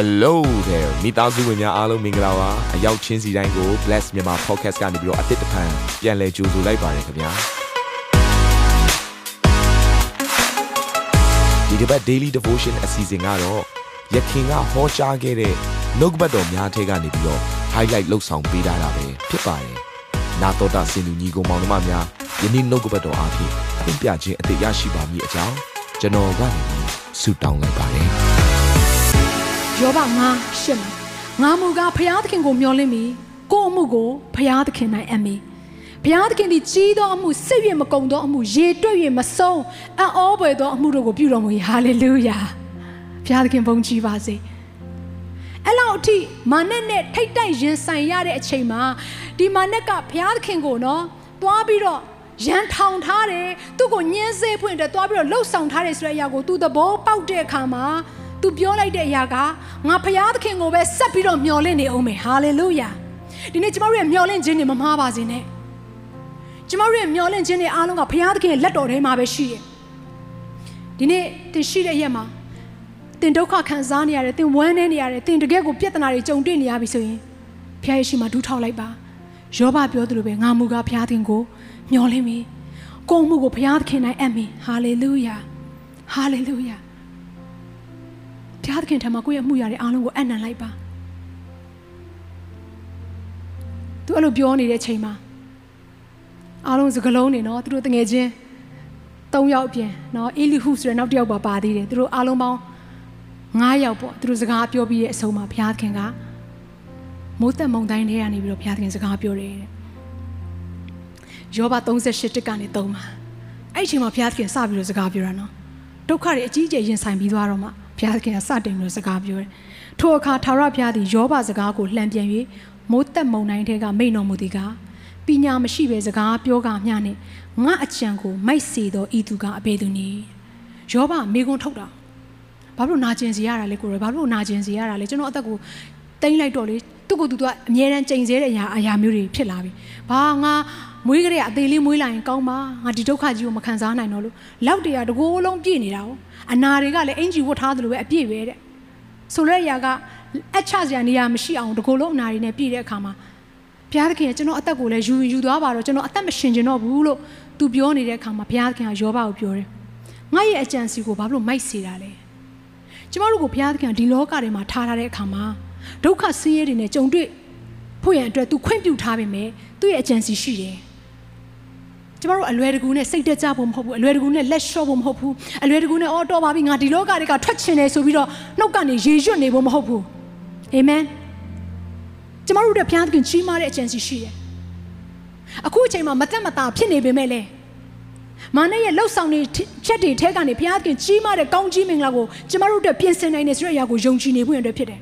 Hello there မိသားစုဝင်များအားလုံးမင်္ဂလာပါအရောက်ချင်းစီတိုင်းကို Bless မြန်မာ Podcast ကနေပြီးတော့အသစ်တစ်ဖန်ပြန်လည်ကြိုဆိုလိုက်ပါတယ်ခင်ဗျာဒီတစ်ပတ် Daily Devotion အစီအစဉ်ကတော့ယခင်ကဟောကြားခဲ့တဲ့နှုတ်ကပတ်တော်များထဲကနေပြီးတော့ highlight လောက်ဆောင်ပေးထားတာပဲဖြစ်ပါတယ်နာတော်တာစင်သူညီကောင်မောင်နှမများယနေ့နှုတ်ကပတ်တော်အားဖြင့်အပြခြင်းအသေးရရှိပါမည်အကြောင်းကျွန်တော်ကနေဆုတောင်းလိုက်ပါတယ် ယောဘငါရှစ်မှာငါမူကားဖျားသခင်ကိုမျှော်လင့်မိကိုယ့်အမှုကိုဖျားသခင်နိုင်အပ်မိဖျားသခင်သည်ကြီးသောအမှုစိတ်ရမကုံသောအမှုရေတွက်၍မဆုံးအံ့ဩပွေသောအမှုတို့ကိုပြုတော်မူ၏ဟာလေလုယာဖျားသခင်ဘုန်းကြီးပါစေအဲ့လောက်အထိမာနက်နဲ့ထိတ်တိုက်ရင်ဆိုင်ရတဲ့အချိန်မှာဒီမာနက်ကဘုရားသခင်ကိုနော်သွားပြီးတော့ရန်ထောင်ထားတယ်သူ့ကိုညှင်းစေးဖွင့်တယ်သွားပြီးတော့လှုပ်ဆောင်ထားတယ်ဆိုတဲ့အရာကိုသူသဘောပေါက်တဲ့အခါမှာ သူပြောလိုက်တဲ့အရာကငါဘုရားသခင်ကိုပဲဆက်ပြီးတော့မျှော်လင့်နေအောင်မယ်ဟာလေလုယာဒီနေ့ကျမတို့ရဲ့မျှော်လင့်ခြင်းတွေမမှားပါစေနဲ့ကျမတို့ရဲ့မျှော်လင့်ခြင်းတွေအားလုံးကဘုရားသခင်ရဲ့လက်တော်ထဲမှာပဲရှိတယ်ဒီနေ့သင်ရှိတဲ့ရက်မှာတင်ဒုက္ခခံစားနေရတယ်တင်ဝမ်းနေနေရတယ်တင်တကယ်ကိုပြဿနာတွေကြုံတွေ့နေရပြီဆိုရင်ဘုရားရဲ့ရှိမှဒူးထောက်လိုက်ပါယောဘပြောသလိုပဲငါမူကားဘုရားသခင်ကိုမျှော်လင့်ပြီကိုယ်မှုကိုဘုရားသခင်နိုင်အပ်ပြီဟာလေလုယာဟာလေလုယာ ဘုရားသခင်ထံမှာကိုယ့်ရဲ့အမှုရာတွေအားလုံးကိုအနံ့လိုက်ပါသူအဲ့လိုပြောနေတဲ့ချိန်မှာအားလုံးစကလုံးနေနော်သူတို့တငယ်ချင်း၃ယောက်အပြင်နော်အီလီဟုဆိုတဲ့နောက်တစ်ယောက်ပါပါသေးတယ်သူတို့အားလုံးပေါင်း9ယောက်ပေါ့သူတို့စကားပြောပြီးရဲ့အဆုံးမှာဘုရားသခင်ကမိုးသက်မုန်တိုင်းထဲကနေပြီးတော့ဘုရားသခင်စကားပြောတယ်တဲ့ယောဘ38တက်ကနေ3မှာအဲ့ဒီအချိန်မှာဘုရားသခင်စပြီးတော့စကားပြောတာနော်ဒုက္ခတွေအကြီးအကျယ်ရင်ဆိုင်ပြီးသွားတော့မှ ဘုရားသခင်ကစတင်ပြီးတော့စကားပြောတယ်ထိုအခါထာဝရဘုရားသည်ယောဘစကားကိုလှန်ပြန်၍မိုးသက်မုန်တိုင်းထဲကမိန်တော်မူသည်ကပညာမရှိပဲစကားပြောကမျှနဲ့ငါအကြံကိုမိုက်စေသောဤသူကအဘယ်သူနည်းယောဘမိကွန်းထုတ်တာဘာလို့နာကျင်စီရတာလဲကိုရဘာလို့နာကျင်စီရတာလဲကျွန်တော်အသက်ကိုတိမ့်လိုက်တော့လေသူ့ကိုယ်သူကအမြဲတမ်းချိန်ဆတဲ့အရာအရာမျိုးတွေဖြစ်လာပြီဘာငါ မွေးကလေးအသေးလေးမွေးလာရင်ကောင်းပါငါဒီဒုက္ခကြီးကိုမခံစားနိုင်တော့လို့လောက်တရာတကိုးလုံးပြည့်နေတာ哦အနာတွေကလည်းအင်ဂျီဝတ်ထားသလိုပဲအပြည့်ပဲတဲ့ဆိုတဲ့အရာကအချစရာနေရာမရှိအောင်တကိုးလုံးအနာတွေနဲ့ပြည့်တဲ့အခါမှာဘုရားသခင်ကကျွန်တော်အသက်ကိုလည်းယူယူသွားပါတော့ကျွန်တော်အသက်မရှင်ကျင်တော့ဘူးလို့သူပြောနေတဲ့အခါမှာဘုရားသခင်ကယောဘကိုပြောတယ်ငါရဲ့အကြံစီကိုဘာလို့မိုက်စေတာလဲကျမတို့ကိုဘုရားသခင်ဒီလောကထဲမှာထားထားတဲ့အခါမှာဒုက္ခဆင်းရဲတွေနဲ့ကြုံတွေ့ဖို့ရန်အတွက်သူခွင့်ပြုထားပေမဲ့သူ့ရဲ့အကြံစီရှိတယ် ကျမတို့အလွယ်တကူနဲ့စိတ်တက်ကြဖို့မဟုတ်ဘူးအလွယ်တကူနဲ့လက်လျှော့ဖို့မဟုတ်ဘူးအလွယ်တကူနဲ့အော်တော်ပါပြီငါဒီလောကတွေကထွက်ချင်တယ်ဆိုပြီးတော့နှုတ်ကနေရေရွတ်နေဖို့မဟုတ်ဘူးအာမင်ကျမတို့တို့ဘုရားသခင်ကြီးမားတဲ့အကြံစီရှိတယ်အခုအချိန်မှာမသက်မသာဖြစ်နေပေမဲ့လည်းမာနရဲ့လှုပ်ဆောင်နေချက်တွေထဲကနေဘုရားသခင်ကြီးမားတဲ့ကောင်းကြီးမင်္ဂလာကိုကျမတို့အတွက်ပြင်ဆင်နိုင်တယ်ဆိုတဲ့အရာကိုယုံကြည်နေဖို့ရတဲ့ဖြစ်တယ်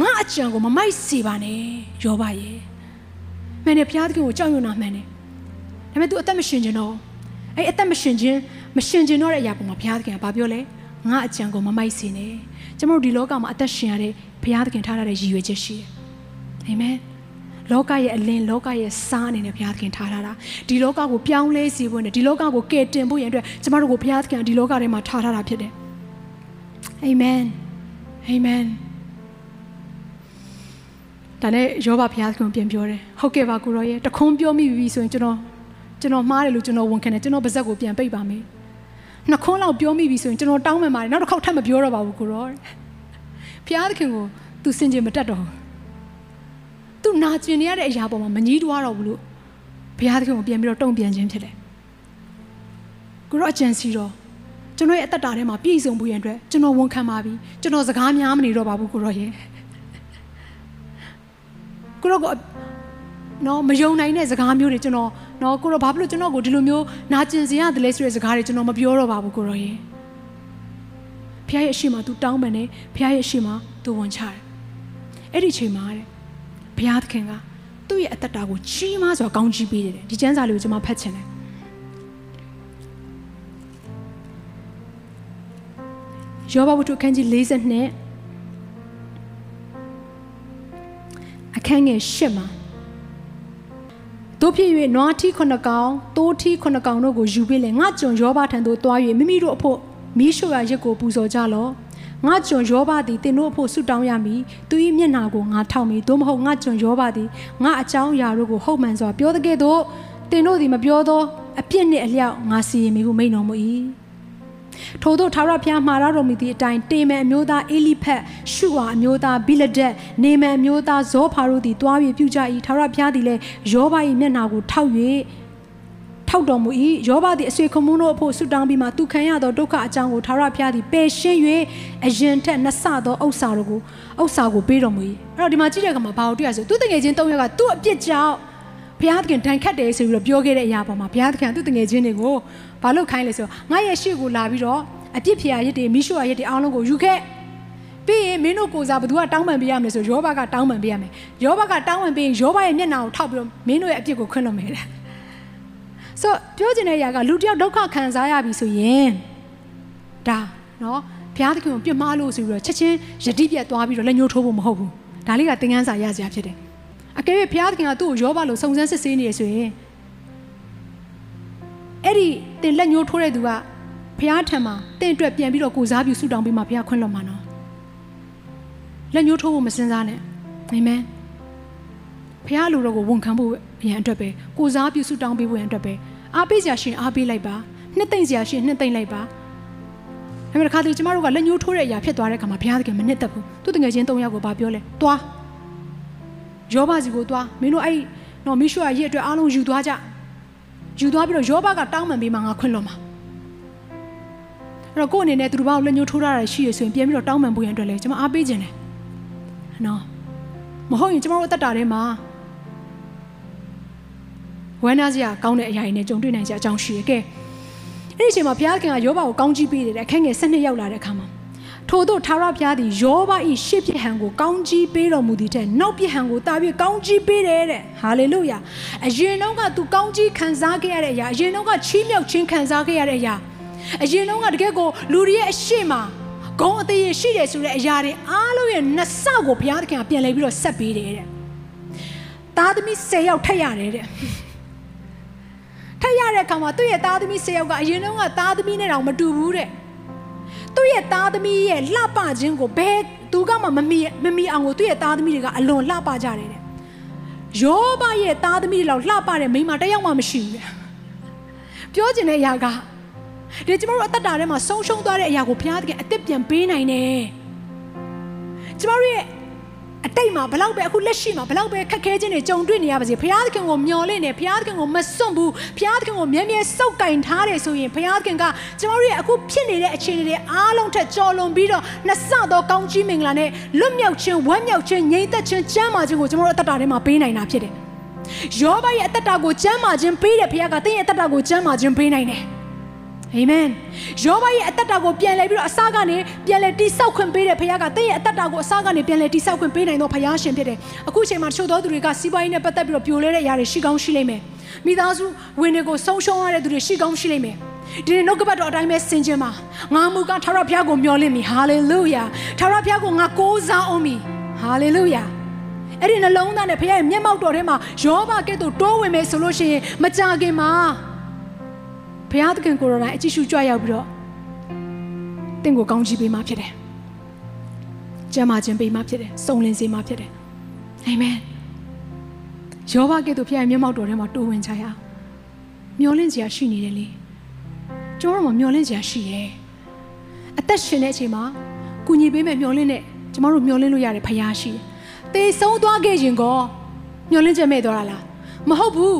ငါအကြံကိုမမိုက်စေပါနဲ့ယောဘရဲ့မင်းနဲ့ဘုရားသခင်ကိုကြောက်ရွံ့တာမှန်တယ် ဒါပေမဲ့ तू အသက်မရှင်ခြင်းတော့အဲ့အသက်မရှင်ခြင်းမရှင်ခြင်းတော့တဲ့အရာပေါ်မှာဘုရားသခင်ကဘာပြောလဲငါအကြံကိုမမိုက်စေနဲ့ကျမတို့ဒီလောကမှာအသက်ရှင်ရတဲ့ဘုရားသခင်ထားထားတဲ့ရည်ရွယ်ချက်ရှိတယ်အာမင်လောကရဲ့အလင်းလောကရဲ့စားအနေနဲ့ဘုရားသခင်ထားထားတာဒီလောကကိုပြောင်းလဲစေဖို့နဲ့ဒီလောကကိုကယ်တင်ဖို့ရန်အတွက်ကျမတို့ကိုဘုရားသခင်ဒီလောကထဲမှာထားထားတာဖြစ်တယ်အာမင်အာမင်ဒါနဲ့ယောဘဘုရားသခင်ပြန်ပြောတယ်ဟုတ်ကဲ့ပါကိုရောရဲ့တခွန်းပြောမိပြီဆိုရင်ကျွန်တော် ကျွန်တော်မှားတယ်လို့ကျွန်တော်ဝန်ခံတယ်ကျွန်တော်ပါဇက်ကိုပြန်ပိတ်ပါမယ်နှစ်ခွန်းလောက်ပြောမိပြီဆိုရင်ကျွန်တော်တောင်းမှန်ပါတယ်နောက်တစ်ခေါက်ထပ်မပြောတော့ပါဘူးကိုရောဘုရားသခင်ကိုသူစင်ကြင်မတက်တော့ဘူးသူနာကျင်နေရတဲ့အရာပေါ်မှာမငြီးတွားတော့ဘူးလို့ဘုရားသခင်ကိုပြန်ပြီးတော့တုံ့ပြန်ခြင်းဖြစ်တယ်ကိုရောအကြံစီတော့ကျွန်တော်ရဲ့အသက်တာထဲမှာပြည့်စုံဖို့ရန်အတွက်ကျွန်တော်ဝန်ခံပါပြီကျွန်တော်စကားများမနေတော့ပါဘူးကိုရောရဲ့ကိုရောကနော်မယုံနိုင်တဲ့စကားမျိုးတွေကျွန်တော် နော်ကိုရောဘာဖြစ်လို့ကျွန်တော်ကိုဒီလိုမျိုးနာကျင်စေရတယ်လဲဆိုတဲ့စကားတွေကျွန်တော်မပြောတော့ပါဘူးကိုရောရဲ့ဖခင်ရဲ့အရှိမ तू တောင်းပန်တယ်ဖခင်ရဲ့အရှိမ तू ဝန်ချတယ်အဲ့ဒီချိန်မှာတဲ့ဘုရားသခင်ကသူ့ရဲ့အသက်တာကိုကြီးမားစွာကောင်းကြီးပေးတယ်ဒီကျမ်းစာလေးကိုကျွန်မဖတ်ချင်တယ်ယောဘဝတ္ထုခန်းကြီး42အခန်းငယ်8မှာ တို့ဖြစ်၍နွားထီခုနှစ်ကောင်တိုးထီခုနှစ်ကောင်တို့ကိုယူပြီးလေငါကြုံယောဘထံသို့တွား၍မိမိတို့အဖို့မီးရှို့ရရက်ကိုပူဇော်ကြလော့ငါကျွန်ယောဘသည်တင်တို့အဖို့ဆုတောင်းရမည်သူ၏မျက်နာကိုငါထောက်မည်သို့မဟုတ်ငါကျွန်ယောဘသည်ငါအကြောင်းအရာတို့ကိုဟုတ်မှန်စွာပြောတဲ့ကဲ့သို့တင်တို့သည်မပြောသောအပြစ်နှင့်အလျောက်ငါစီရင်မိဟုမိန်တော်မူ၏ ထို့သောထာဝရဘုရားမှာရတော်မူသည့်အတိုင်းတေမန်အမျိုးသားအေလိဖက်ရှုဝါအမျိုးသားဘိလဒက်နေမန်အမျိုးသားဇောဖာတို့သည်တွားပြီးပြုကြ၏ထာဝရဘုရားသည်လည်းယောဘ၏မျက်နာကိုထောက်၍ထောက်တော်မူ၏ယောဘသည်အဆွေခမုန်းတို့အဖို့ဆုတောင်းပြီးမှသူခံရသောဒုက္ခအကြောင်းကိုထာဝရဘုရားသည်ပယ်ရှင်း၍အရင်ထက်နှစ်ဆသောဥစ္စာတို့ကိုဥစ္စာကိုပေးတော်မူ၏အဲ့တော့ဒီမှာကြည့်တဲ့အခါမှာဘာလို့တွေ့ရဆိုသူတငယ်ချင်း၃ယောက်ကသူ့အပြစ်ကြောင့်ဘုရားသခင်တန်ခတ်တယ်ဆိုပြီးတော့ပြောခဲ့တဲ့အရာပေါ်မှာဘုရားသခင်သူ့တငယ်ချင်းတွေကို ဘာလို့ခိုင်းလဲဆိုငါရဲ့ရှေ့ကိုလာပြီးတော့အပြစ်ဖျာရစ်တွေမိရှုရရစ်တွေအားလုံးကိုယူခဲ့ပြီးရင်မင်းတို့ကိုစားဘသူကတောင်းပန်ပေးရမယ်ဆိုယောဘကတောင်းပန်ပေးရမယ်ယောဘကတောင်းပန်ပေးရင်ယောဘရဲ့မျက်နှာကိုထောက်ပြီးတော့မင်းတို့ရဲ့အပြစ်ကိုခွင့်လွှတ်မယ်တဲ့ဆိုပြောချင်တဲ့အရာကလူတယောက်ဒုက္ခခံစားရပြီဆိုရင်ဒါနော်ဘုရားသခင်ကိုပြစ်မှားလို့ဆိုပြီးတော့ချက်ချင်းယတိပြတ်သွားပြီးတော့လက်ညှိုးထိုးဖို့မဟုတ်ဘူးဒါလေးကသင်ခန်းစာရစရာဖြစ်တယ်အကယ်၍ဘုရားသခင်ကသူ့ကိုယောဘလို့စုံစမ်းစစ်ဆေးနေရဆိုရင် အဲ့ဒီတင်လက်ညှိုးထိုးတဲ့သူကဘုရားထံမှာတင့်အတွက်ပြန်ပြီးတော့ကိုစားပြုဆုတောင်းပြီးမှဘုရားခွင့်လွှတ်မှာနော်လက်ညှိုးထိုးဖို့မစင်စားနဲ့အာမင်ဘုရားလူတော်ကိုဝန်ခံဖို့အရင်အတွက်ပဲကိုစားပြုဆုတောင်းပေးဖို့ရန်အတွက်ပဲအားပေးစရာရှင်အားပေးလိုက်ပါနှစ်သိမ့်စရာရှင်နှစ်သိမ့်လိုက်ပါဒါပေမဲ့ခါတည်းကျမတို့ကလက်ညှိုးထိုးတဲ့အရာဖြစ်သွားတဲ့အခါမှာဘုရားသခင်မနှစ်သက်ဘူးသူတငယ်ချင်း၃ယောက်ကိုဗာပြောလဲသွားယောဘစီကိုသွားမင်းတို့အဲ့နော်မိရှုရဲ့ရဲ့အတွက်အားလုံးယူသွားကြ ယူသွားပြီးတော့ယောဘကတောင်းပန်ပေးမှငါခွင့်လွှတ်မှာအဲ့တော့ကိုယ့်အနေနဲ့သူတို့ဘာကိုလက်ညှိုးထိုးထားတာရှိရဆိုရင်ပြန်ပြီးတော့တောင်းပန်ဖို့ရန်အတွက်လဲကျွန်မအားပေးခြင်းတယ်နော်မဟုတ်ရင်ကျွန်တော်တို့အသက်တာထဲမှာဝမ်းနာစရာကောင်းတဲ့အရာတွေနဲ့ကြုံတွေ့နိုင်ကြအကြောင်းရှိရကဲအဲ့ဒီအချိန်မှာဘုရားခင်ကယောဘကိုကောင်းကြီးပေးတယ်အခက်ငယ်၁၂ရောက်လာတဲ့အခါမှာ ထို့သောထာဝရဘုရားသည်ယောဘ၏ရှေ့ပြဟံကိုကောင်းကြီးပေးတော်မူသည်တဲ့နောက်ပြဟံကိုတာပြီးကောင်းကြီးပေးတယ်တဲ့ဟာလေလုယာအရင်တော့ကသူကောင်းကြီးခံစားခဲ့ရတဲ့အရာအရင်တော့ကချီးမြှောက်ခြင်းခံစားခဲ့ရတဲ့အရာအရင်တော့ကတကယ်ကိုလူတွေရဲ့အရှိမဂုံအသေးရရှိတယ်ဆိုတဲ့အရာတွေအားလုံးရဲ့နှစ်ဆကိုဘုရားသခင်ကပြန်လဲပြီးတော့ဆက်ပေးတယ်တဲ့သားသမီး10ယောက်ထက်ရတယ်တဲ့ထက်ရတဲ့အခါမှာသူ့ရဲ့သားသမီး10ယောက်ကအရင်တော့ကသားသမီးနဲ့တောင်မတူဘူးတဲ့ သူ့ရဲ့သားသမီးရဲ့လှပခြင်းကိုဘယ်သူကမှမမီမမီအောင်ကိုသူ့ရဲ့သားသမီးတွေကအလွန်လှပကြတယ်တဲ့ယောဘရဲ့သားသမီးတွေလောက်လှပတဲ့မိန်းမတယောက်မှမရှိဘူးတဲ့ပြောချင်တဲ့အရာကဒီကျမတို့အသက်တာထဲမှာဆုံးရှုံးသွားတဲ့အရာကိုဘုရားသခင်အသက်ပြန်ပေးနိုင်တယ်ကျမတို့ရဲ့ အတိတ်မှာဘလောက်ပဲအခုလက်ရှိမှာဘလောက်ပဲခက်ခဲခြင်းတွေကြုံတွေ့နေရပါစေဘုရားသခင်ကိုမျှော်လင့်နေဘုရားသခင်ကိုမစွန့်ဘူးဘုရားသခင်ကိုမြဲမြဲစောက်ကင်ထားတယ်ဆိုရင်ဘုရားသခင်ကကျမတို့ရဲ့အခုဖြစ်နေတဲ့အခြေအနေတွေအားလုံးထက်ကျော်လွန်ပြီးတော့နှစ်ဆသောကောင်းကြီးမင်္ဂလာနဲ့လွတ်မြောက်ခြင်းဝမ်းမြောက်ခြင်းငြိမ်သက်ခြင်းကျမ်းမာခြင်းကိုကျမတို့အသက်တာထဲမှာပေးနိုင်တာဖြစ်တယ်ယောဘရဲ့အသက်တာကိုကျမ်းမာခြင်းပေးတဲ့ဘုရားကသင်ရဲ့အသက်တာကိုကျမ်းမာခြင်းပေးနိုင်တယ် အာမင်ယောဘရဲ့အသက်တာကိုပြန်လဲပြီးတော့အစကနေပြန်လဲတိဆောက်ခွင့်ပေးတဲ့ဘုရားကသင်ရဲ့အသက်တာကိုအစကနေပြန်လဲတိဆောက်ခွင့်ပေးနိုင်သောဘုရားရှင်ဖြစ်တယ်အခုချိန်မှာတချို့သောသူတွေကစီးပွားရေးနဲ့ပတ်သက်ပြီးတော့ပြိုလဲတဲ့အရာတွေရှိကောင်းရှိလိမ့်မယ်မိသားစုဝင်တွေကိုဆုံးရှုံးရတဲ့သူတွေရှိကောင်းရှိလိမ့်မယ်ဒီနေ့နှုတ်ကပတ်တော်အတိုင်းပဲဆင်ခြင်ပါငါမူကထာဝရဘုရားကိုမျှော်လင့်ပြီဟာလေလုယာထာဝရဘုရားကိုငါကိုးစားအောင်ပြီဟာလေလုယာအဲ့ဒီနှလုံးသားနဲ့ဘုရားရဲ့မျက်မှောက်တော်ထဲမှာယောဘကဲ့သို့တိုးဝင်မယ်ဆိုလို့ရှိရင်မကြခင်မှာ ဘုရားသခင်ကိုယ်တော်တိုင်အကြည့်ရှုကြွရောက်ပြီးတော့တင့်ကိုကောင်းချီးပေးမှဖြစ်တယ်။ကျမ်းမာခြင်းပေးမှဖြစ်တယ်။စုံလင်စေမှဖြစ်တယ်။အာမင်။ယောဘကဲ့သို့ဘုရားရဲ့မျက်မှောက်တော်ထဲမှာတိုးဝင်ကြရအောင်။မျောလင့်စရာရှိနေတယ်လေ။ကျွန်တော်တို့မျောလင့်စရာရှိရဲ့။အသက်ရှင်တဲ့အချိန်မှာကုညီပေးမဲ့မျောလင့်တဲ့ကျမတို့မျောလင့်လို့ရတယ်ဘုရားရှိတယ်။သေဆုံးသွားခဲ့ခြင်းကောမျောလင့်ချက်မဲ့သွားတာလား။မဟုတ်ဘူး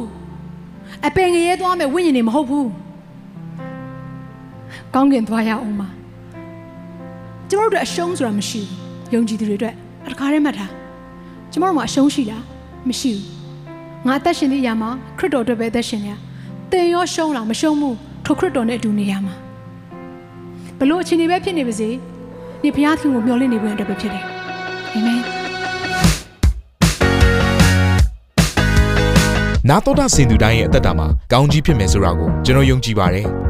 ။အပင်ငရဲသွားမဲ့ဝိညာဉ်တွေမဟုတ်ဘူး။ ကောင်းကင်သွားရအောင်ပါကျမတို့အတွက်အရှုံးဆိုတာမရှိဘူးယုံကြည်သူတွေအတွက်အတခါတည်းမှတ်ထားကျမတို့မှာအရှုံးရှိလားမရှိဘူးငါအသက်ရှင်သည့်အရာမှာခရစ်တော်အတွက်ပဲအသက်ရှင်ရတင်ရောရှုံးလားမရှုံးဘူးထိုခရစ်တော်နဲ့အတူနေရမှာဘလို့အချိန်တွေပဲဖြစ်နေပါစေဒီဘုရားသခင်ကိုမျှော်လင့်နေဖို့အတွက်ပဲဖြစ်တယ်အာမင်နာတော်တာစင်သူတိုင်းရဲ့အသက်တာမှာကောင်းကြီးဖြစ်မယ်ဆိုတာကိုကျွန်တော်ယုံကြည်ပါတယ်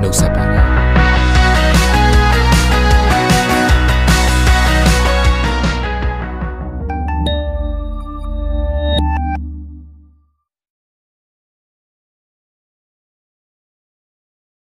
não se.